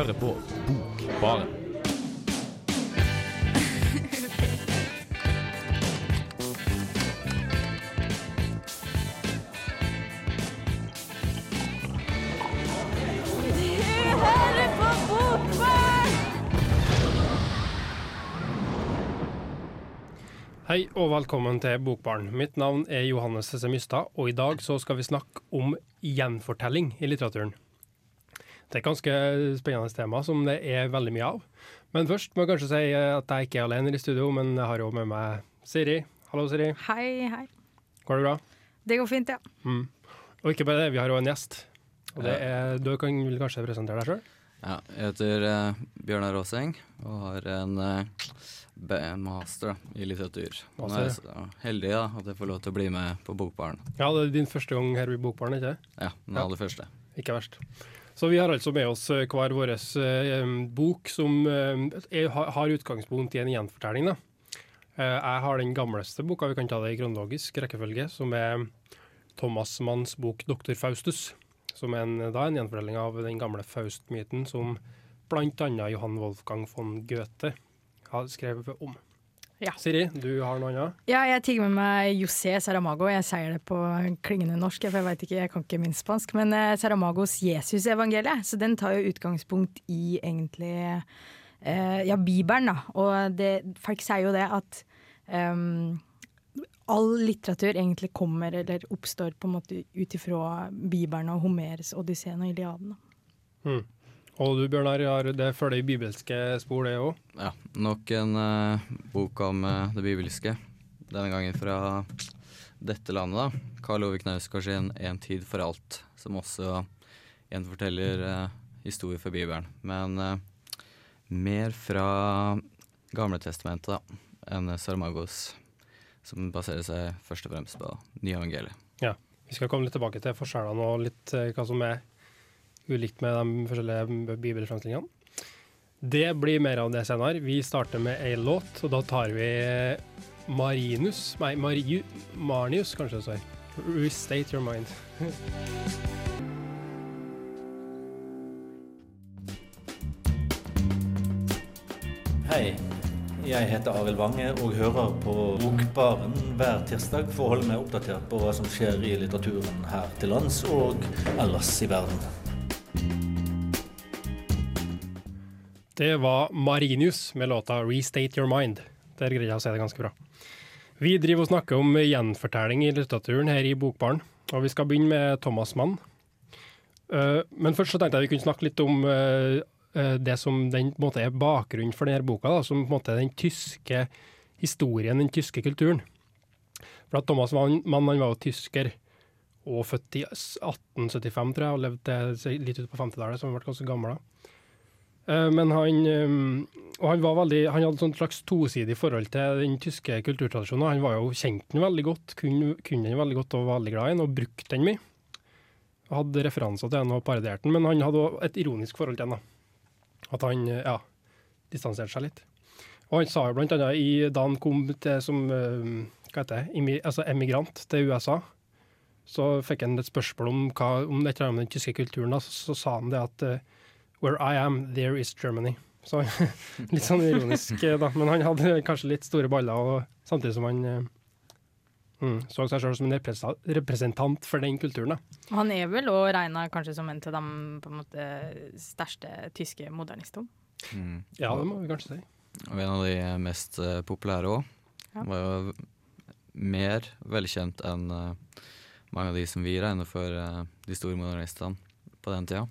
hører på Bokbaren. Hei og velkommen til Bokbarn. Mitt navn er Johannes Hesse Mystad, og i dag så skal vi snakke om gjenfortelling i litteraturen. Det er et ganske spennende tema som det er veldig mye av. Men først må jeg kanskje si at jeg ikke er alene i studio, men jeg har jo med meg Siri. Hallo, Siri. Hei, hei. Går det bra? Det går fint, ja. Mm. Og ikke bare det, vi har òg en gjest. Og det er, Du kan vil kanskje presentere deg sjøl? Ja, jeg heter uh, Bjørnar Aaseng og har en uh, master da, i litteratur. Nå er jeg så heldig da, at jeg får lov til å bli med på Bokbaren. Ja, det er din første gang her i Bokbaren, ikke Ja, den Ja. aller første. Ikke verst. Så vi har altså med oss eh, hver vår eh, bok som er, har har utgangspunkt i en gjenfortelling. Da. Eh, jeg har den gamleste boka, vi kan ta det i kronologisk rekkefølge, som er Thomas Manns bok 'Doktor Faustus'. Som er en, da en gjenfortelling av den gamle Faust-myten som bl.a. Johan Wolfgang von Goethe har skrevet om. Ja. Siri, du har noe annet? Ja, jeg tigger med meg José Saramago. Jeg sier det på klingende norsk, for jeg vet ikke, jeg kan ikke minst spansk. Men eh, Saramagos Jesusevangeliet, så den tar jo utgangspunkt i egentlig eh, ja, Bibelen, da. Og det, folk sier jo det at um, all litteratur egentlig kommer eller oppstår på en måte ut ifra Bibelen og Homers Odysseen og Iliaden. Da. Mm. Og du, Bjørnar, har det følger bibelske spor, det òg? Ja, nok en uh, bok om uh, det bibelske. Denne gangen fra dette landet, da. Karl Ove Knausgård sin 'En tid for alt', som også gjenforteller uh, historier fra Bibelen. Men mer fra Gamletestamentet da, enn Saramagos, som baserer seg først og fremst på Nye evangeliet. Ja. Vi skal komme litt tilbake til forskjellene og litt eh, hva som er ulikt med de forskjellige bibelframstillingene. Det blir mer av det senere. Vi starter med ei låt, og da tar vi Marinus Nei, Mariu, Marnius, kanskje står. Restate your mind. Hei, jeg heter Arild Wange og hører på Bokbaren hver tirsdag for å holde meg oppdatert på hva som skjer i litteraturen her til lands og ellers i verden. Det var Marinius med låta 'Restate Your Mind'. Der greide jeg å si det ganske bra. Vi driver og snakker om gjenfortelling i litteraturen her i Bokbaren, og vi skal begynne med Thomas Mann. Eh, men først så tenkte jeg vi kunne snakke litt om eh, eh, det som den, måte, er bakgrunnen for denne boka, da, som på en måte er den tyske historien, den tyske kulturen. For at Thomas Mann, Mann var jo tysker, og født i 1875, tror jeg, og levde litt ut på 50-tallet, så han ble ganske gammel da. Eh, Men han, eh, og han, var veldig, han hadde et slags tosidig forhold til den tyske kulturtradisjonen. Han var jo kjent den veldig godt, kunne, kunne den veldig godt og var veldig glad i den, og brukte den mye. Og hadde referanser til den og parodierte den, men han hadde også et ironisk forhold til den. da. At han ja, distanserte seg litt. Og han sa jo blant annet da han kom til som eh, hva heter det, altså emigrant til USA, så fikk han et spørsmål om, hva, om det med den tyske kulturen. Da, så, så sa han det at uh, Where I am, there is Germany. Så litt sånn ironisk, eh, da. Men han hadde kanskje litt store baller, og samtidig som han uh, mm, så seg sjøl som en representant for den kulturen. da. Han er vel òg regna kanskje som en av de på en måte, største tyske modernister. Mm. Ja, det må vi kanskje si. Og en av de mest uh, populære òg. Ja. Var jo mer velkjent enn eh, mange av de som vi regner for eh, de store modernistene på den tida.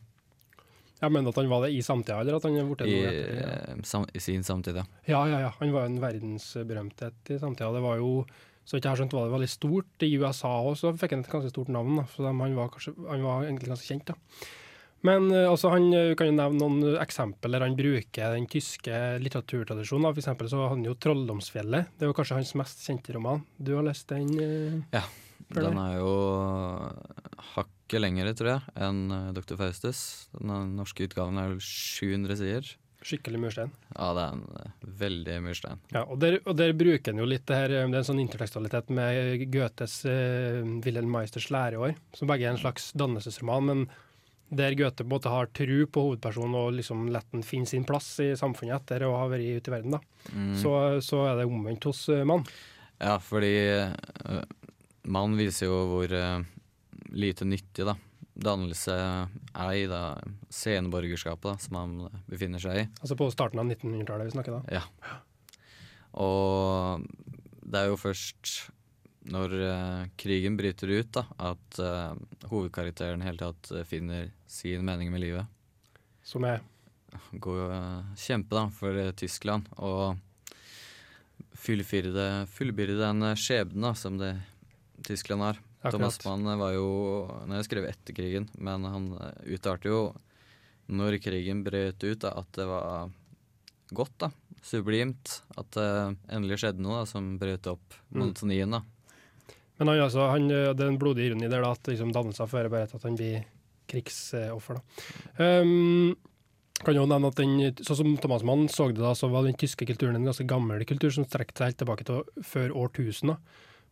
Jeg mener at han var det i samtida, eller at han er borte I, etter? Ja. eh, sam, I sin samtid, ja. Ja, ja, ja. Han var en verdensberømthet i samtida. Det var jo, så vidt jeg har skjønt, var det veldig stort. I USA også så fikk han et ganske stort navn, da. Så han, var kanskje, han var egentlig ganske kjent, da. Men eh, altså, han kan jo nevne noen eksempler han bruker den tyske litteraturtradisjonen. For eksempel så har han jo 'Trolldomsfjellet'. Det er kanskje hans mest kjente roman. Du har lest den? eh? For Den er jo hakket lengre, tror jeg, enn eh, Dr. Faustus. Den eh, norske utgaven er vel 700 sider. Skikkelig murstein. Ja, det er en eh, veldig murstein. Ja, og der, og der bruker en jo litt det her, det er en sånn intertekstualitet med Goethes uh, Wilhelm Meisters læreår, som begge er en slags dannelsesroman, men der Goethe både har tru på hovedpersonen og liksom lar den finne sin plass i samfunnet etter å ha vært ute i verden, da. Mm. Så, så er det omvendt hos uh, mann. Ja, fordi uh, mann viser jo hvor uh, lite nyttig da dannelse er i da, sceneborgerskapet da, som han befinner seg i. Altså på starten av 1900-tallet vi snakker da. Ja. Og det er jo først når uh, krigen bryter ut, da, at uh, hovedkarakteren helt tatt finner sin mening med livet. Som er Gå uh, kjempe da, for Tyskland og fullbyrde, den skjebnen som det Tyskland har. Akkurat. Thomas Mann var jo Nå har jeg skrevet etter krigen, men han uttalte jo når krigen brøt ut, da, at det var godt, da. Sublimt. At det endelig skjedde noe da, som brøt opp Mm. monotonien. da. Men han, altså, han, det er en blodig ironi der da, at liksom, dannelser fører bare til at han blir krigsoffer. Da. Um, kan jo nevne at den, sånn som Thomas Mann så det da, så var den tyske kulturen en ganske gammel kultur som strekte seg helt tilbake til før årtusen.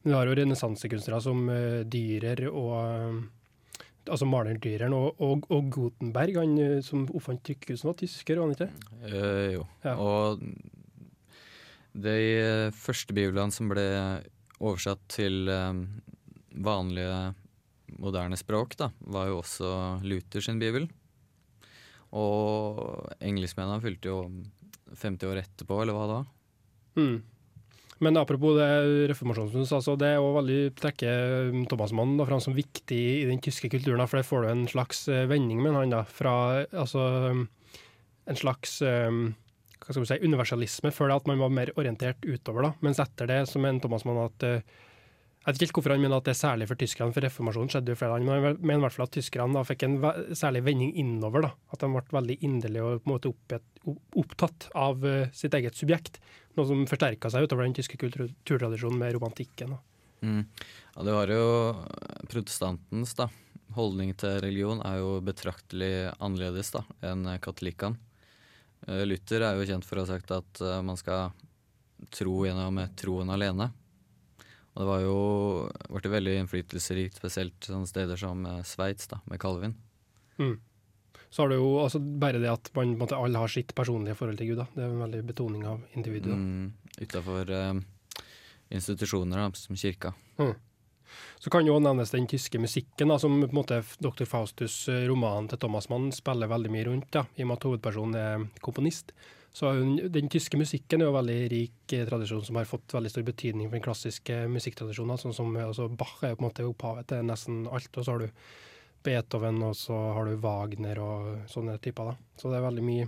Men vi har jo renessansekunstnere som Dyrer Dürer og uh, altså maleren Dyreren og, og, og Gutenberg, han uh, som oppfant trykkehuset, var tysker, var han ikke? Uh, jo. Ja. Og de eh, første biblene som ble oversatt til eh, vanlige, moderne språk, da, var jo også Luther sin bibel. Og engelskmennene fylte jo 50 år etterpå, eller hva da? Mm. Men apropos det reformasjonen, altså, det er også veldig trekker um, Thomas Mann da, fram som viktig i den tyske kulturen, for der får du en slags eh, vending med han da, fra altså, um, en slags um, hva skal vi si, universalisme, før det at man var mer orientert utover. da, Mens etter det så mener Thomas Mann at eh, Jeg vet ikke hvorfor han mener at det er særlig for tyskerne, for reformasjonen skjedde jo flere land, men han mener i hvert fall at tyskerne da fikk en særlig vending innover. da, At de ble veldig inderlige og på en måte oppet, opp- opptatt av eh, sitt eget subjekt. Noe som forsterka seg utover den tyske kulturtradisjonen med romantikken. Mm. Ja, det var jo protestantens da. holdning til religion er jo betraktelig annerledes da, enn katolikkene. Eh, Luther er jo kjent for å ha sagt at eh, man skal tro gjennom troen alene. Og det var jo ble veldig innflytelsesrikt, spesielt sånne steder som Sveits, da, med Calvin. Mm. Så har du jo altså, bare det at man måte, alle har sitt personlige forhold til Gud. da. Det er en veldig betoning av individet. Mm, Utafor eh, institusjoner da, som kirka. Så kan jo nevnes den tyske musikken, da, som på en måte Dr. Faustus' eh, roman til Thomas Mann spiller veldig mye rundt, da, i og med at hovedpersonen er komponist. Så den, tyske musikken er jo en veldig rik eh, tradisjon som har fått veldig stor betydning for den klassiske musikktradisjonen. Sånn som altså Bach er jo på en måte opphavet til nesten alt. Og så har du Beethoven, og så har du Wagner og sånne typer. da. Så det er veldig mye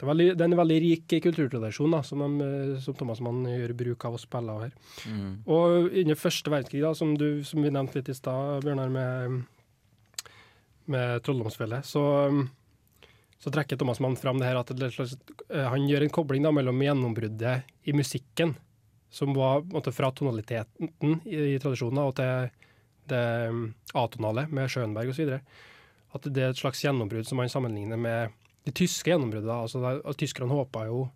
det er, veldig, det er en veldig rik kulturtradisjon da, som, de, som Thomas Mann gjør bruk av å spille av her. Mm. Og under første verdenskrig, da, som, du, som vi nevnte litt i stad, Bjørnar, med, med Trolldomsfjellet, så, så trekker Thomas Mann fram det her at eh, han gjør en kobling da, mellom gjennombruddet i musikken, som var på en måte, fra tonaliteten i, i tradisjonen og til det um, atonale med Schönberg osv. At det er et slags gjennombrudd som man sammenligner med det tyske gjennombruddet. altså det, Tyskerne håpa jo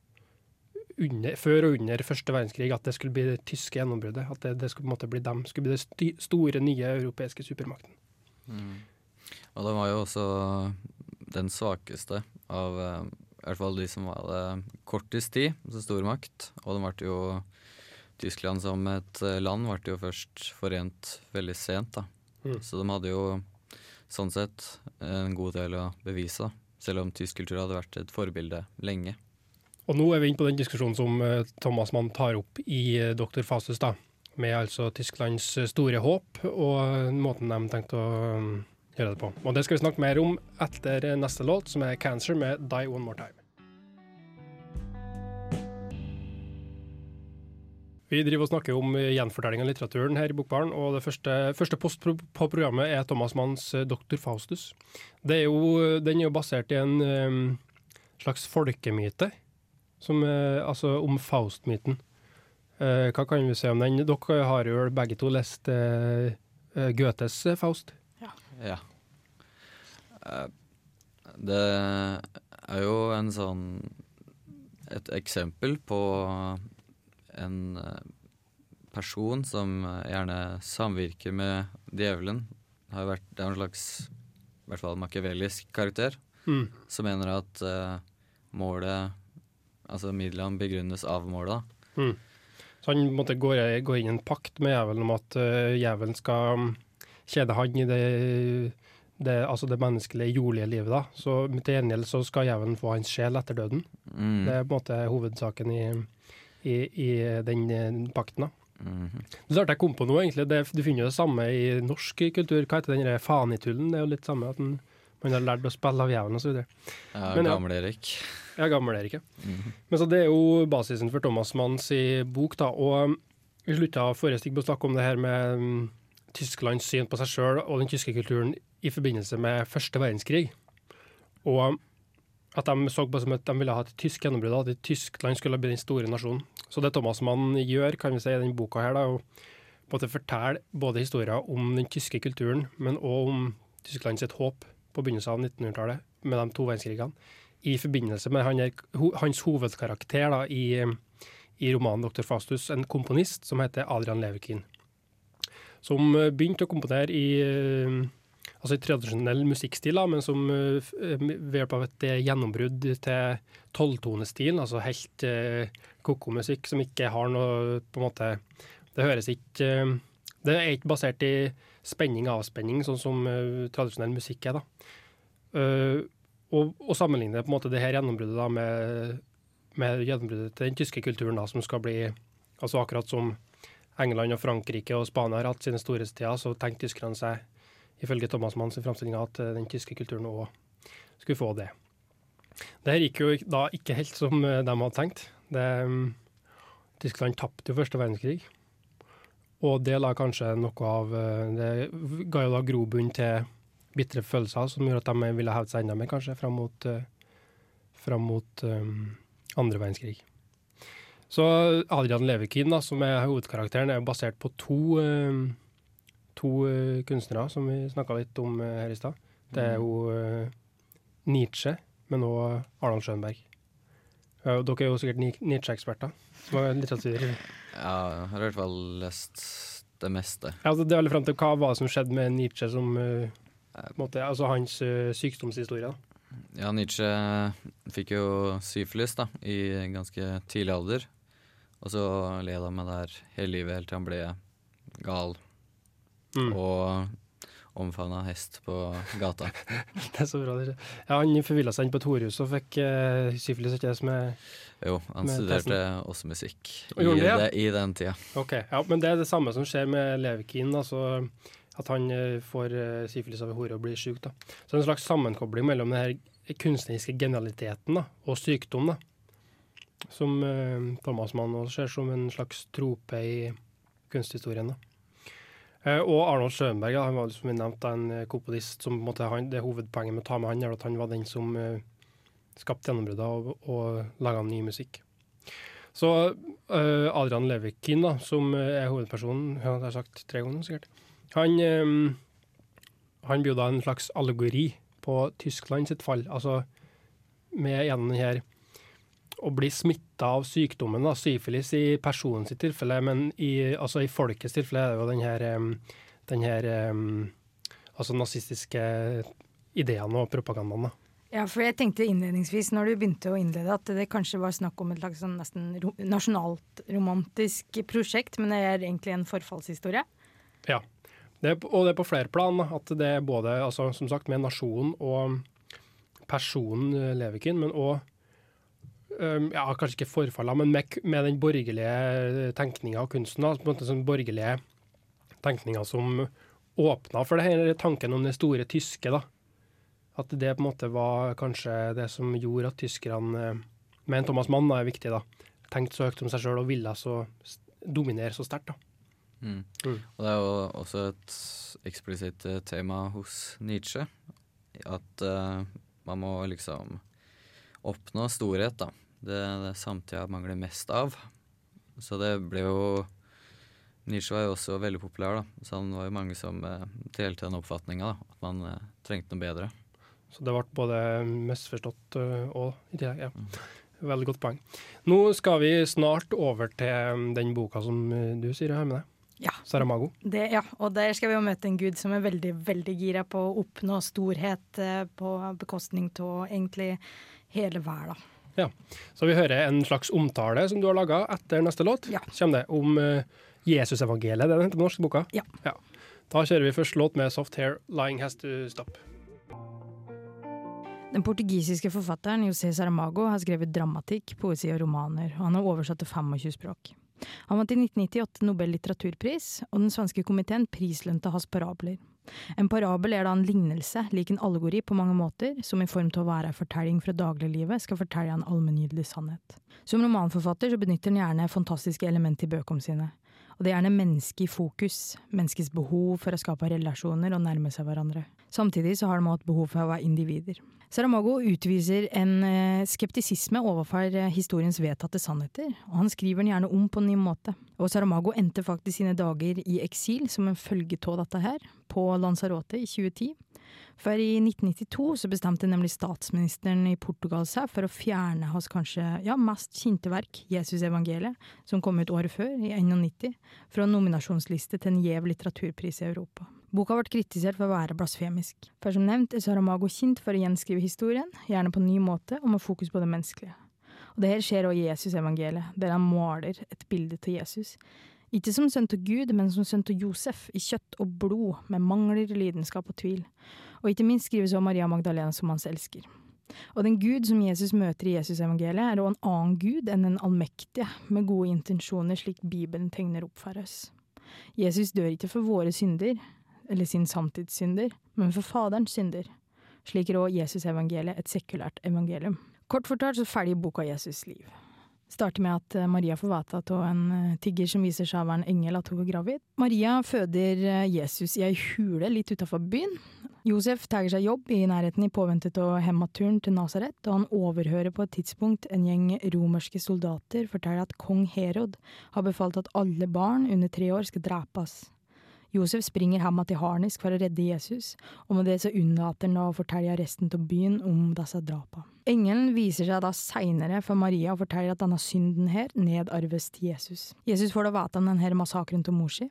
under, før og under første verdenskrig at det skulle bli det tyske gjennombruddet. At det, det skulle måte bli dem, skulle bli det store, nye europeiske supermakten. Mm. Og den var jo også den svakeste av eh, i hvert fall de som hadde kortest tid, altså stormakt. Og den ble jo Tyskland som et eh, land ble jo først forent veldig sent, da. Mm. Så de hadde jo sånn sett en god del å bevise, da. Selv om tysk kultur hadde vært et forbilde lenge. Og nå er vi inne på den diskusjonen som eh, Thomas Mann tar opp i Doktor Dr. Faustus, da. Med altså Tysklands eh, store håp og eh, måten de tenkte å um, gjøre det på. Og det skal vi snakke mer om etter eh, neste låt, som er 'Cancer' med 'Die One More Time'. Vi driver og snakker om eh, gjenfortelling av litteraturen her i Bokbaren, og det første, første post på programmet er Thomas Manns 'Doktor Faustus'. Det er jo, den er jo basert i en um, slags folkemyte, som, eh, altså om Faust-myten. Uh, hva kan vi si om den? Dere har jo begge to lest uh, eh, Goethes eh, Faust. Ja. Eh, Det er jo en sånn Et eksempel på en eh, person som eh, gjerne samvirker med djevelen. Har vært, det er en slags i hvert fall machiavellisk karakter, Mm. som mener at uh, målet Altså midlene begrunnes av målet. Mm. Så han måtte gå, gå inn i en pakt med djevelen om at uh, djevelen skal um, kjede han i det, det, altså det menneskelige, jordlige livet. da. Så til gjengjeld så skal djevelen få hans sjel etter døden. Mm. Det er på en måte hovedsaken i, i, i den eh, pakten. da. Mhm. Det startet jeg kom på noe, egentlig. Det, du finner jo det samme i norsk kultur. Hva heter den fanitullen? Det er jo litt samme at den, man har lært å spille av jævelen osv. Ja, Men ja. Gamle-Erik. Er ja. Mhm. Men så Det er jo basisen for Thomas Manns i bok. da, og um, Vi slutta forrige stikk på å snakke om det her med um, Tysklands syn på seg sjøl og den tyske kulturen i forbindelse med første verdenskrig. Og um, at de så på som at de ville ha et tysk gjennombrudd, at Tyskland skulle bli den store nasjonen. Så det Thomas Mann gjør kan vi si, i denne boka, her, da, å fortelle både historier om den tyske kulturen, men òg om Tyskland sitt håp på begynnelsen av 1900-tallet, med de to verdenskrigene i forbindelse med han er, hans hovedkarakter da, i, i romanen 'Dr. Fastus', en komponist som heter Adrian Leverkin, Som begynte å komponere i, altså i tradisjonell musikkstil, men som eh, ved hjelp av et eh, gjennombrudd til tolvtonestil, altså helt eh, koko-musikk som ikke har noe på en måte Det høres ikke Det er ikke basert i spenning og avspenning, sånn som tradisjonell musikk er. da. Og, og sammenligne på en måte det her gjennombruddet da med, med gjennombruddet til den tyske kulturen, da, som skal bli altså akkurat som England og Frankrike og Spania har hatt sine storhetstider, så tenkte tyskerne seg, ifølge Thomas Manns framstilling, at eh, den tyske kulturen òg skulle få det. Det gikk jo da ikke helt som eh, de hadde tenkt. Det, mm, Tyskland tapte jo første verdenskrig. Og det la kanskje noe av eh, Det ga jo da grobunn til bitre følelser som gjorde at de ville hevde seg enda mer, kanskje, fram mot, fram mot um, andre verdenskrig. Så Adrian Levekin, som er hovedkarakteren, er basert på to, eh, to eh, kunstnere som vi snakka litt om eh, her i stad. Det er jo eh, Nietzsche, men òg Arnold Schönberg. Dere er jo sikkert Nietzsche-eksperter. som er litteratur. Ja, jeg har i hvert fall lest det meste. Ja, altså, det er frem til hva var det som skjedde med Nietzsche som måte, altså hans sykdomshistorie. da. Ja, Nietzsche fikk jo syfilis da, i ganske tidlig alder. Og så led han med det her hele livet helt til han ble gal Mm. og omfavna hest på gata. Det er så bra. det. Ja, han forvilla seg inn på et horehus og fikk uh, syfilis. ikke det som er... Jo, han studerte studerte også musikk i, det, ja. i den tida. Ok, ja, Men det er det samme som skjer med Levkin. Altså, at han eh, får uh, syfilis av hore og blir syk. da. Så det er en slags sammenkobling mellom den her kunstneriske genialiteten da, og sykdom. da. Som uh, Thomas Mann også ser som en slags trope i kunsthistorien. da. Eh, og Arnold Schönberg, han var som vi nevnte, en eh, komponist som på han, det hovedpoenget med å ta med han, er at han var den som eh, skapte gjennombruddet og, og laga ny musikk. Så Adrian Levikin, da, som er hovedpersonen, ja, det har jeg sagt tre ganger sikkert, han, han blir en slags allegori på Tyskland sitt fall. Altså med gjennom den her å bli smitta av sykdommen, da, syfilis i personens tilfelle, men i, altså i folkets tilfelle er det jo den her, den her altså nazistiske ideene og propagandaen. da. Ja, for jeg tenkte innledningsvis, når du begynte å innlede, at det kanskje var snakk om et slags sånn nesten nasjonalt romantisk prosjekt, men det er egentlig en forfallshistorie. Ja, det er, og det er på flere plan. At det er både altså, som sagt, med nasjonen og personen Levekin, men òg ja, Kanskje ikke forfallet, men med, med den borgerlige tenkninga og kunsten. da, på en måte sånn borgerlige tenkninga som åpna for det her tanken om det store tyske. da. At det på en måte var kanskje det som gjorde at tyskerne, eh, med en Thomas Mann, da, er viktig, da, tenkte så høyt om seg sjøl og ville så dominere så sterkt. da. Mm. Mm. Og det er jo også et eksplisitt eh, tema hos Nietzsche. At uh, man må liksom oppnå storhet, da. Det er det samtida mangler mest av. Så det ble jo Nietzsche var jo også veldig populær, da. Så han var jo mange som eh, delte den oppfatninga. At man eh, trengte noe bedre. Så det ble både misforstått øh, og i tillegg. Ja. Veldig godt poeng. Nå skal vi snart over til um, den boka som øh, du sier har med deg. Ja. Saramago. Det, ja, og der skal vi jo møte en gud som er veldig, veldig gira på å oppnå storhet eh, på bekostning av egentlig hele verden. Ja. Så vi hører en slags omtale som du har laga etter neste låt. Ja. Kommer det om uh, Jesusevangeliet, det den heter på norske boka? Ja. Da kjører vi første låt med Soft Hair, 'Lying Has To Stop'. Den portugisiske forfatteren José Saramago har skrevet dramatikk, poesi og romaner, og han har oversatt til 25 språk. Han vant i 1998 Nobel litteraturpris, og den svenske komiteen prislønte hans parabler. En parabel er da en lignelse, lik en allegori på mange måter, som i form til å være en fortelling fra dagliglivet skal fortelle en allmenngyldig sannhet. Som romanforfatter så benytter han gjerne fantastiske elementer i bøkene sine. Og det er gjerne mennesket i fokus, menneskets behov for å skape relasjoner og nærme seg hverandre. Samtidig så har de også et behov for å være individer. Saramago utviser en eh, skeptisisme overfor eh, historiens vedtatte sannheter, og han skriver den gjerne om på en ny måte. Og Saramago endte faktisk sine dager i eksil som en følge av dette her, på Lanzarote i 2010. For i 1992 så bestemte nemlig statsministeren i Portugal seg for å fjerne hans kanskje ja, mest kjente verk, Jesusevangeliet, som kom ut året før, i 1991, fra nominasjonsliste til en gjev litteraturpris i Europa. Boka ble kritisert for å være blasfemisk. For som nevnt er Saramago kjent for å gjenskrive historien, gjerne på en ny måte og med fokus på det menneskelige. Og det her skjer også i Jesusevangeliet, der han maler et bilde til Jesus. Ikke som sønn til Gud, men som sønn til Josef, i kjøtt og blod, med mangler, lidenskap og tvil. Og ikke minst skrives om Maria Magdalena som hans elsker. Og den Gud som Jesus møter i Jesusevangeliet, er òg en annen Gud enn den allmektige, med gode intensjoner, slik Bibelen tegner opp for oss. Jesus dør ikke for våre synder, eller sin samtidssynder, men for Faderens synder. Slik også Jesusevangeliet et sekulært evangelium. Kort fortalt så følger boka Jesus' liv. Starter med at eh, Maria får vite av en eh, tigger som viser seg å være en engel, at hun er gravid. Maria føder eh, Jesus i ei hule litt utafor byen. Josef tar seg jobb i nærheten i påvente av hjemmaturen til Nasaret, og han overhører på et tidspunkt en gjeng romerske soldater fortelle at kong Herod har befalt at alle barn under tre år skal drepes. Josef springer hjem til harnisk for å redde Jesus, og med det så unnlater han å fortelle resten av byen om disse drapene. Engelen viser seg da seinere for Maria og forteller at denne synden her nedarves til Jesus. Jesus får da vite om denne massakren til mor si,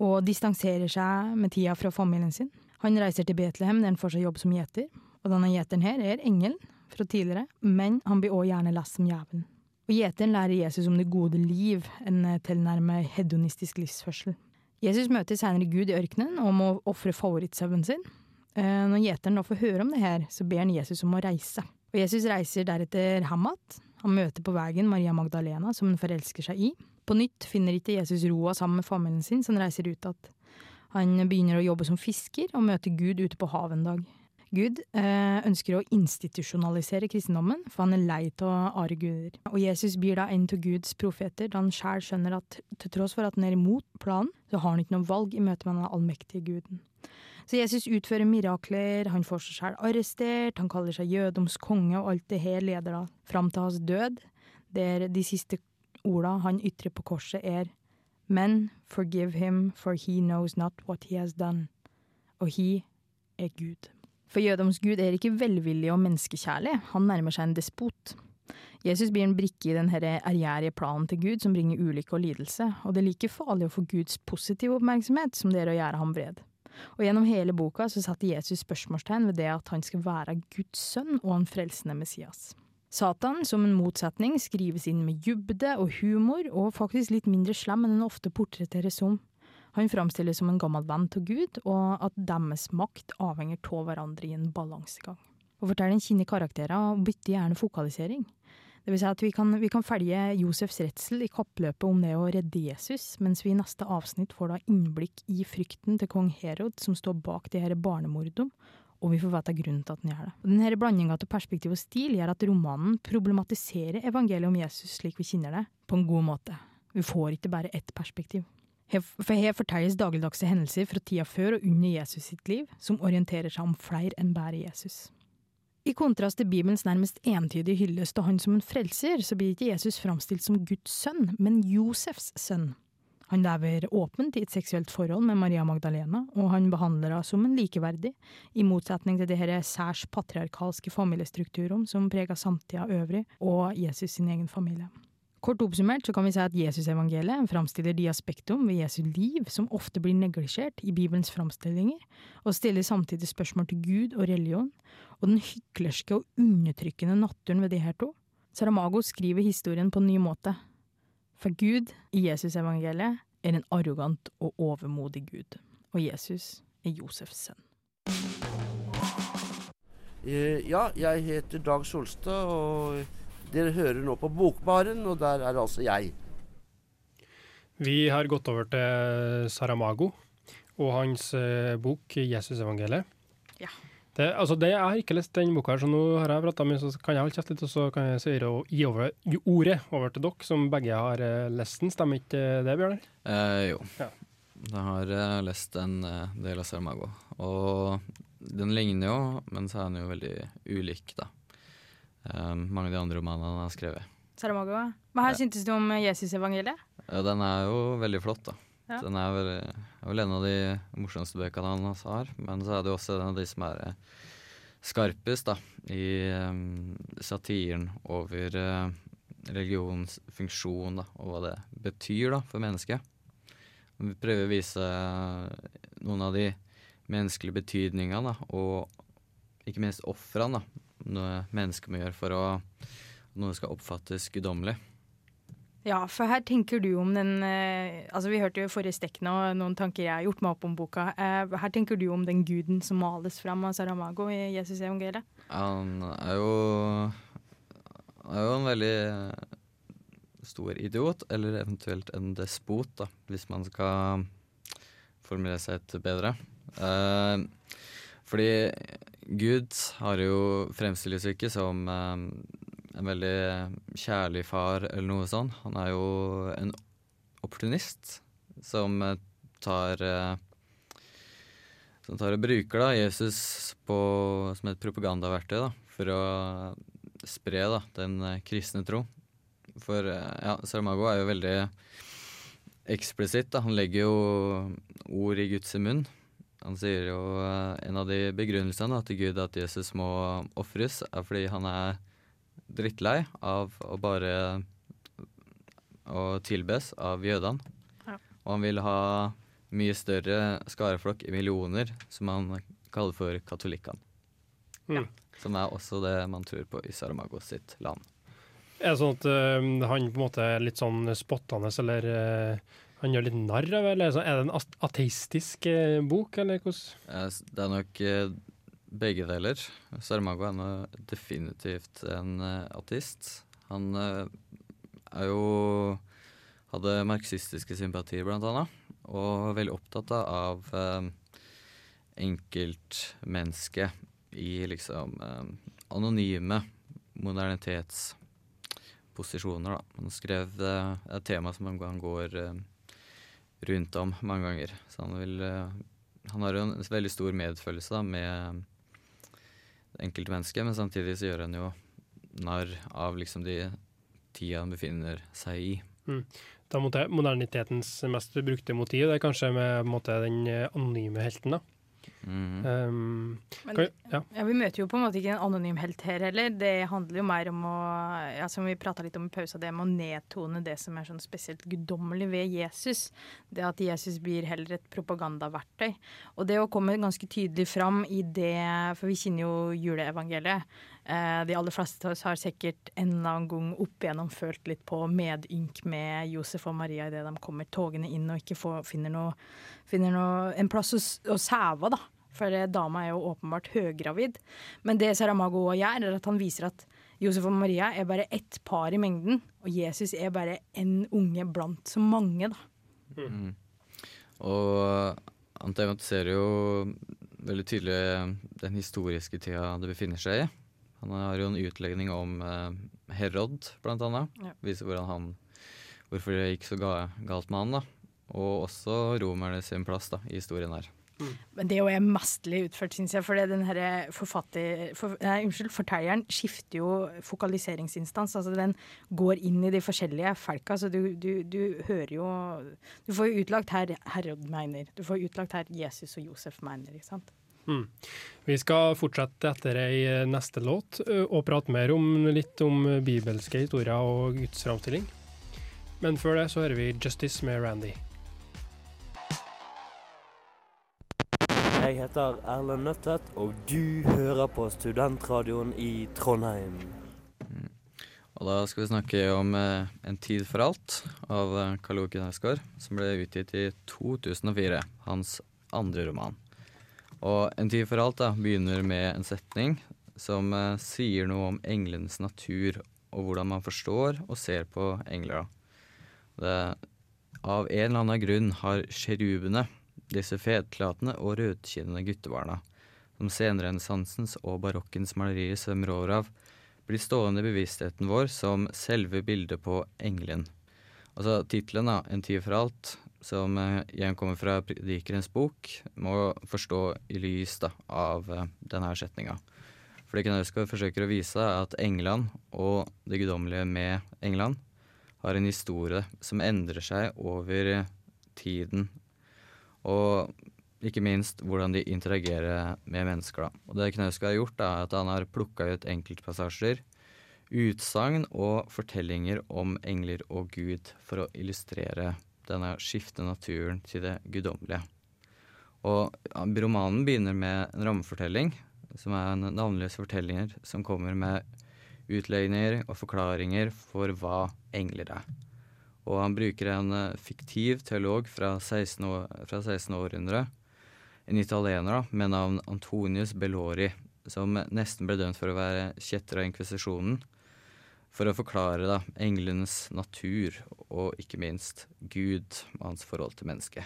og distanserer seg med tida fra familien sin. Han reiser til Betlehem der han får seg jobb som gjeter, og denne gjeteren her er engelen fra tidligere, men han blir òg gjerne lest som djevelen. Og gjeteren lærer Jesus om det gode liv, en tilnærmet hedonistisk livsførsel. Jesus møter senere Gud i ørkenen og må ofre favorittsauen sin. Eh, når gjeteren da får høre om det her, så ber han Jesus om å reise. Og Jesus reiser deretter Hamat. Han møter på veien Maria Magdalena, som han forelsker seg i. På nytt finner ikke Jesus roa sammen med familien sin, så han reiser ut igjen. Han begynner å jobbe som fisker, og møter Gud ute på havet en dag. Gud eh, ønsker å institusjonalisere kristendommen, for han er lei av are guder. Og Jesus blir da en av Guds profeter, da han sjæl skjønner at til tross for at han er imot planen, så har han ikke noe valg i møte med den allmektige guden. Så Jesus utfører mirakler, han får seg sjæl arrestert, han kaller seg jødoms konge, og alt det her leder da fram til hans død, der de siste orda han ytrer på korset er Men forgive him, for he knows not what he has done. Og he er Gud. For jødoms gud er ikke velvillig og menneskekjærlig, han nærmer seg en despot. Jesus blir en brikke i den ærgjerrige planen til Gud som bringer ulykke og lidelse, og det er like farlig å få Guds positive oppmerksomhet som det er å gjøre ham vred. Og gjennom hele boka så satte Jesus spørsmålstegn ved det at han skal være Guds sønn og en frelsende Messias. Satan, som en motsetning, skrives inn med dybde og humor, og faktisk litt mindre slem enn den ofte portretteres som. Han framstilles som en gammel venn av Gud, og at deres makt avhenger av hverandre i en balansegang. Og fortelleren kjenner karakterer og bytter gjerne fokalisering. Det vil si at vi kan, vi kan følge Josefs redsel i kappløpet om det å redde Jesus, mens vi i neste avsnitt får da innblikk i frykten til kong Herod som står bak de her barnemordene, og vi får vite grunnen til at han gjør det. Og denne Blandinga av perspektiv og stil gjør at romanen problematiserer evangeliet om Jesus slik vi kjenner det, på en god måte. Vi får ikke bare ett perspektiv. For her fortelles dagligdagse hendelser fra tida før og under Jesus sitt liv, som orienterer seg om flere enn bare Jesus. I kontrast til Bibelens nærmest entydige hyllest av han som en frelser, så blir ikke Jesus framstilt som Guds sønn, men Josefs sønn. Han lever åpent i et seksuelt forhold med Maria Magdalena, og han behandler henne som en likeverdig, i motsetning til de her særs patriarkalske familiestrukturene som preger samtida øvrig, og Jesus sin egen familie. Kort oppsummert så kan vi si at Jesusevangeliet framstiller de aspektum ved Jesu liv som ofte blir neglisjert i Bibelens framstillinger, og stiller samtidig spørsmål til Gud og religion, og den hyklerske og undertrykkende naturen ved de her to. Saramago skriver historien på en ny måte. For Gud i Jesusevangeliet er en arrogant og overmodig Gud, og Jesus er Josefs sønn. Eh, Ja, jeg heter Dag Solstad, og dere hører nå på Bokbaren, og der er altså jeg. Vi har gått over til Saramago og hans eh, bok 'Jesusevangeliet'. Ja. Det, altså det, jeg har ikke lest den boka, her, så nå har jeg prata mye, så kan jeg holde kjeft litt, og så kan jeg si og gi, over, gi ordet over til dere, som begge har eh, lest den. Stemmer ikke det, Bjørnar? Eh, jo. Ja. Jeg har eh, lest en del av Saramago. Og den ligner jo, men så er den jo veldig ulik, da. Eh, mange av de andre romanene han har skrevet. Saramago, hva her Ja. syntes du om Jesusevangeliet? Ja, den er jo veldig flott, da. Ja. Den er vel, er vel en av de morsomste bøkene han har. Men så er det jo også en av de som er eh, skarpest, da. I um, satiren over uh, religionens funksjon, da. Og hva det betyr, da, for mennesket. Vi prøver å vise eh, noen av de menneskelige betydningene, da. Og ikke minst ofrene. Noe mennesker må gjøre for å noe skal oppfattes guddommelig. Ja, for her tenker du om den eh, Altså, vi hørte jo forrige stekk nå noen tanker jeg har gjort meg opp om boka. Eh, her tenker du om den guden som males fram av Saramago i Jesus evangeliet? Han er jo Han er jo en veldig stor idiot, eller eventuelt en despot, da, hvis man skal formulere seg et bedre. Eh, fordi Gud har jo fremstilles ikke som eh, en veldig kjærlig far eller noe sånt. Han er jo en opportunist som eh, tar eh, som tar og bruker da Jesus på, som et propagandaverktøy da, for å spre da, den eh, kristne tro. For ja, Saramago er jo veldig eksplisitt. Da. Han legger jo ord i Guds munn. Han sier jo eh, en av de begrunnelsene da, til Gud at Jesus må ofres, er fordi han er drittlei av å bare å tilbes av jødene. Ja. Og han vil ha mye større skareflokk i millioner, som han kaller for katolikkene. Mm. Som er også det man tror på i Saramago sitt land. Er det sånn at eh, han på en måte er litt sånn spottende, eller eh, han gjør litt narr av eller er det sånn- en ateistisk eh, bok, eller hvordan? Det er nok eh, begge deler. Saramago er definitivt en eh, ateist. Han er jo hadde marxistiske sympatier, blant annet, og veldig opptatt av eh, enkeltmennesket i liksom eh, anonyme modernitetsposisjoner, da. Han skrev eh, et tema som han går eh, rundt om mange ganger. Så han vil eh, Han har jo en veldig stor medfølelse da, med det enkelte mennesket, men samtidig så gjør han jo narr av liksom de tida han befinner seg i. Da måtte modernitetens mest brukte motiv det er kanskje med måte, den eh, anonyme helten. da. Mhm. Um, Men, kan, ja. ja, Vi møter jo på en måte ikke en anonym helt her heller. Det handler jo mer om å ja, som vi prata litt om i pausa, det med å nedtone det som er sånn spesielt guddommelig ved Jesus. Det at Jesus blir heller et propagandaverktøy. Og det å komme ganske tydelig fram i det For vi kjenner jo juleevangeliet. Eh, de aller fleste har sikkert en eller annen gang opp igjennom følt litt på medynk med Josef og Maria idet de kommer togene inn og ikke får, finner, noe, finner noe, en plass å, å sæve, da. For eh, dama er jo åpenbart høygravid. Men det Saramago også gjør, er at han viser at Josef og Maria er bare ett par i mengden, og Jesus er bare en unge blant så mange, da. Mm. Og han tematiserer jo veldig tydelig den historiske tida det befinner seg i. Han har jo en utlegning om eh, Herod, blant annet. Ja. Viser hvordan han, hvorfor det gikk så ga galt med han. da. Og også romerne sin plass da, i historien her. Men det er jo mesterlig utført, syns jeg. For det den her forfatter... For, nei, unnskyld, fortelleren skifter jo fokaliseringsinstans. Altså den går inn i de forskjellige folka. Så du, du, du hører jo Du får jo utlagt her Herod mener. Du får utlagt her Jesus og Josef mener, ikke sant. Mm. Vi skal fortsette etter ei eh, neste låt og prate mer om litt om bibelske historier og gudsframstilling. Men før det så hører vi Justice med Randy. Jeg heter Erlend Nøttet, og du hører på Studentradioen i Trondheim. Og da skal vi snakke om eh, En tid for alt av eh, Karl Oke Knausgård, som ble utgitt i 2004. Hans andre roman. Og En tid for alt da, begynner med en setning som eh, sier noe om englenes natur, og hvordan man forstår og ser på engler. Det, av en eller annen grunn har sjerubene, disse fetlatende og rødkinnede guttebarna, som senrenessansens og barokkens malerier svømmer over av, blir stående i bevisstheten vår som selve bildet på engelen. Altså tittelen, 'En tid for alt', som eh, igjen kommer fra Predikerens bok, må forstå i lys da, av eh, denne setninga. Fordi Knausgård forsøker å vise at England og det guddommelige med England har en historie som endrer seg over tiden. Og ikke minst hvordan de interagerer med mennesker. Da. Og det Knausgård har gjort, er at han har plukka ut enkeltpassasjer, utsagn og fortellinger om engler og Gud for å illustrere denne skifte naturen til det guddommelige. Og romanen begynner med en rammefortelling, som er en navnløs fortellinger som kommer med utlegninger og forklaringer for hva engler er. Og han bruker en eh, fiktiv teolog fra 16. År, fra 16. århundre, en italiener da, med navn Antonius Bellori, som nesten ble dømt for å være kjetter av inkvisisjonen, for å forklare da, englenes natur og ikke minst Gud og hans forhold til mennesket.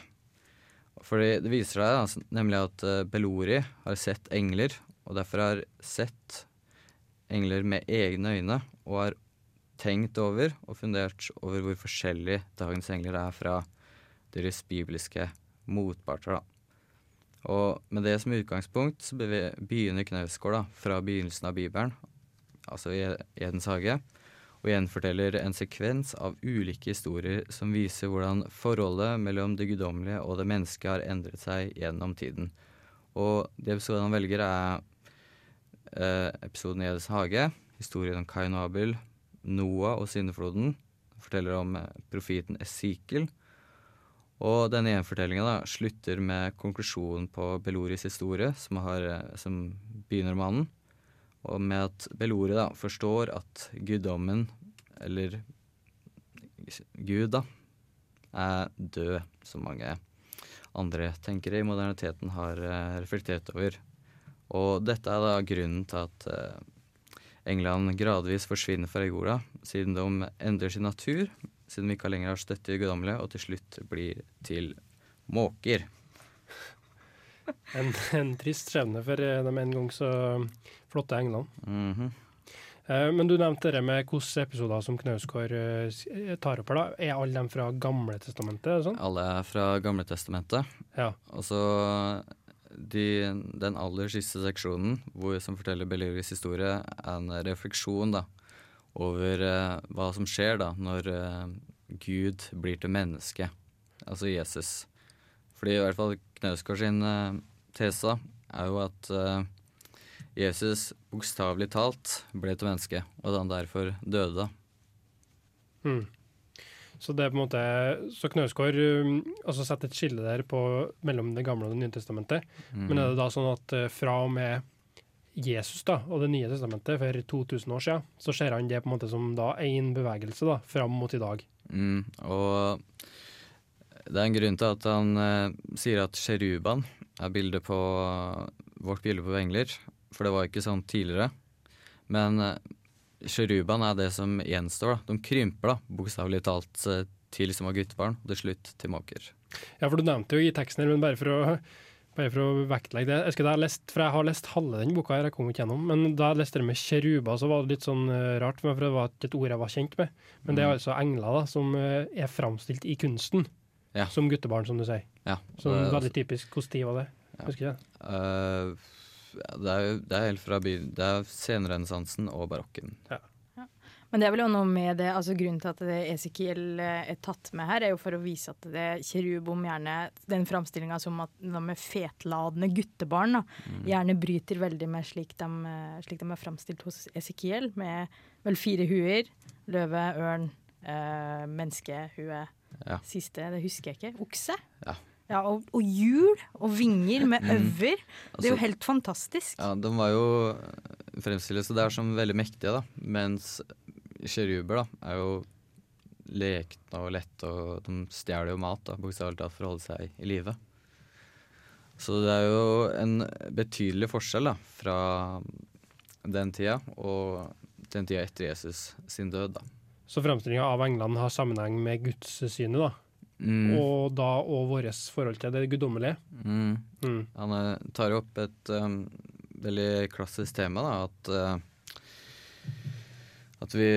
Fordi Det viser seg altså, nemlig at Belori har sett engler, og derfor har sett engler med egne øyne, og har tenkt over og fundert over hvor forskjellig dagens engler er fra deres bibelske motparter. da. Og med det som utgangspunkt så begynner Knausgård da, fra begynnelsen av Bibelen, altså i Edens hage, og gjenforteller en sekvens av ulike historier som viser hvordan forholdet mellom det guddommelige og det mennesket har endret seg gjennom tiden. Og de episodene han velger, er eh, episoden i Edes hage, historien om Kain og Abel, Noah og syndefloden, forteller om eh, profeten Esikel. og denne gjenfortellinga slutter med konklusjonen på Beloris historie, som, har, eh, som begynner mannen, og med at Belore da forstår at guddommen, eller Gud, da, er død, som mange andre tenkere i moderniteten har uh, reflektert over. Og dette er da grunnen til at uh, England gradvis forsvinner fra jorda, siden de endrer sin natur, siden vi ikke lenger har støtte i det guddommelige, og til slutt blir til måker. En, en trist skjebne for eh, de en gang så flotte englene. Mm -hmm. Men du nevnte det med hvilke episoder som Knausgård eh, tar opp her. da. Er alle dem fra Gamle testamentet? Sånn? Alle er fra Gamle testamentet. Ja. Og så de, den aller siste seksjonen, hvor, som forteller Belleris historie, er en refleksjon da, over uh, hva som skjer da når uh, Gud blir til menneske, altså Jesus. Fordi i hvert fall Knausgård sin uh, tese er jo at Jesus bokstavelig talt ble til menneske, og at han derfor døde. Mm. Så det er på en måte, så Knausgård um, altså setter et skille der på, mellom Det gamle og Det nye testamentet. Mm. Men er det da sånn at uh, fra og med Jesus da, og Det nye testamentet for 2000 år siden, så ser han det på en måte som da én bevegelse da, fram mot i dag? Mm, og det er en grunn til at han eh, sier at sjeruban er bildet på vårt bilde på engler, for det var ikke sånn tidligere. Men Sjeruban er det som gjenstår. Da. De krymper da, bokstavelig talt til til små guttebarn, og til slutt til måker. Ja, for du nevnte jo i teksten her, men bare for å, bare for å vektlegge det jeg, husker, jeg, lest, for jeg har lest halve den boka, her, jeg kom ikke gjennom, men da jeg leste det med kjeruba, så var det litt sånn uh, rart, for det var ikke et ord jeg var kjent med. Men det er mm. altså engler da, som uh, er framstilt i kunsten, ja. som guttebarn, som du sier. Ja, som det, veldig typisk. Hvordan tid var det? Ja. Husker du det? Uh, det er, det er helt fra Det er senrenessansen og barokken. Ja. Men det er vel noe med det, altså grunnen til at det Esekiel eh, er tatt med her, er jo for å vise at det Kjerubom gjerne Den framstillinga som at de med fetladende guttebarn da, mm. gjerne bryter veldig med slik de, eh, slik de er framstilt hos Esekiel, med vel fire huer, løve, ørn, øh, menneske hun er Ja. siste, det husker jeg ikke. Okse? Ja. Ja, og, og hjul og vinger med Mm. øver. Det er jo Altså- helt fantastisk. Ja, de var jo fremstilles det er som veldig mektige, da. Mens kjeruber da, er jo lekne og lette, og de stjeler jo mat, da, bokstavelig talt, for å holde seg i live. Så det er jo en betydelig forskjell da, fra den tida og den tida etter Jesus sin død, da. Så framstillinga av englene har sammenheng med gudssynet, da. Mm. Og da og vårt forhold til det guddommelige. Mm. Mm. Han eh, tar opp et um, veldig klassisk tema, da, at uh, at vi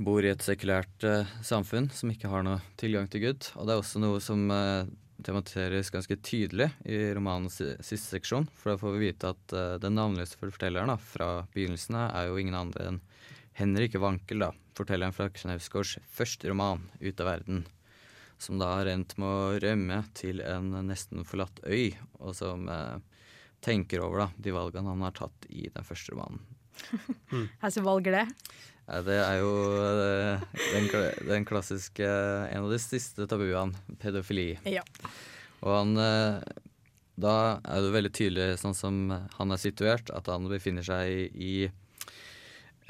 bor i et sekulært uh, samfunn som ikke har noe tilgang til Gud. Og det er også noe som uh, tematiseres ganske tydelig i romanens siste seksjon. For da får vi vite at den navnløse fortelleren da, fra begynnelsen av er jo ingen andre enn Henrik Wankel, da, fortelleren fra Knausgårds første roman, 'Ut av verden'. Som da har endt med å rømme til en nesten forlatt øy, og som eh, tenker over da, de valgene han har tatt i den første romanen. Hvilke valg er det? Ja, det er jo eh, den, den klassiske En av de siste tabuene, pedofili. Ja. Og han eh, Da er det veldig tydelig, sånn som han er situert, at han befinner seg i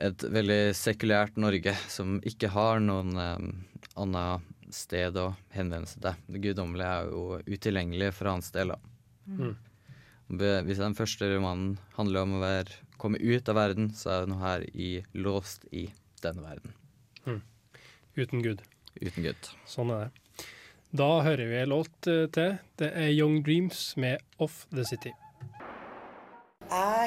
et veldig sekulært Norge som ikke har noen eh, annet sted å henvende seg til. Det guddommelige er jo utilgjengelig for hans del. Mm. Hvis den første romanen handler om å være, komme ut av verden, så er noe her i, låst i denne verden. Uten Gud. Uten Gud. Sånn er det. Da hører vi en låt eh, til. Det er Young Dreams med Off The City.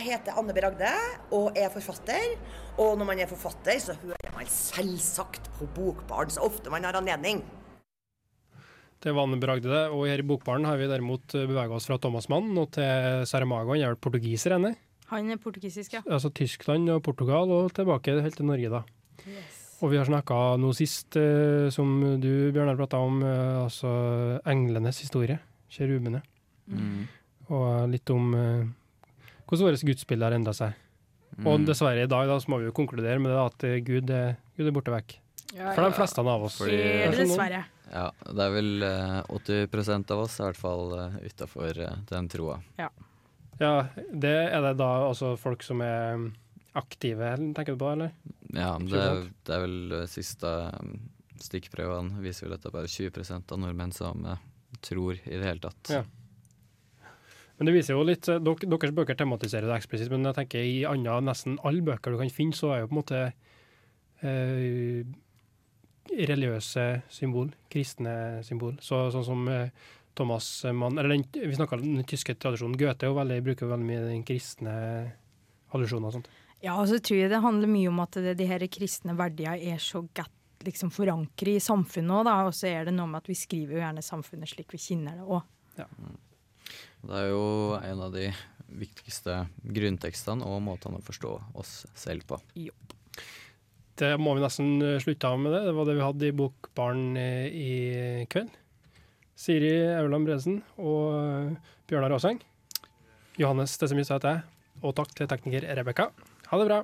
Jeg heter Anne B. Ragde og er forfatter. Og når man er forfatter, så hører man selvsagt på Bokbaren så ofte man har anledning. Det var Anne Bragde det, og her i Bokbaren har vi derimot bevega oss fra Thomas Mann og til Saramago. Han er vel portugiser, henne. Han er portugisisk, ja. Altså Tyskland og Portugal, og tilbake helt til Norge, da. Og vi har snakka nå sist, eh, som du, Bjørnar, prata om, eh, altså englenes historie. Kjerubene. Mm. Og litt om eh, hvordan vårt gudsbilde har endra seg. Og Mm. dessverre i dag da, så må vi jo konkludere med det at eh, Gud, er- Gud er borte vekk. For de fleste av oss. Fordi- Det er dessverre. Ja, det er vel eh, 80% av oss i hvert fall uh, utafor den troa. Ja, det er det da også folk som er mm, aktive, tenker du på, eller? Ja, det, er- det er vel eh, siste um, stikkprøvene viser vel at det er bare 20% av nordmenn som eh, tror i det hele tatt. Ja. Men det viser jo litt, eh, dok, Deres bøker tematiserer det eksplisitt, men jeg tenker i andre, nesten alle bøker du kan finne, så er jo på en måte eh, religiøse symbol, kristne symbol. Så, sånn som eh, Thomas Mann eller den, Vi snakka om den tyske tradisjonen. Goethe jo veldig, bruker veldig mye den kristne allusjonen og sånt. Ja, og så tror jeg det handler mye om at det, de her kristne verdiene er så godt liksom forankret i samfunnet òg. Og så er det noe med at vi skriver jo gjerne samfunnet slik vi kjenner det òg. Det er jo en av de viktigste grunntekstene og måtene å forstå oss selv på. Det må vi nesten eh, slutte av med det. Det var det vi hadde i Bokbaren eh, i kveld. Siri Auland Bredesen og eh, Bjørnar Aaseng. Johannes Tessemyr heter jeg. Og takk til tekniker Rebekka. Ha det bra.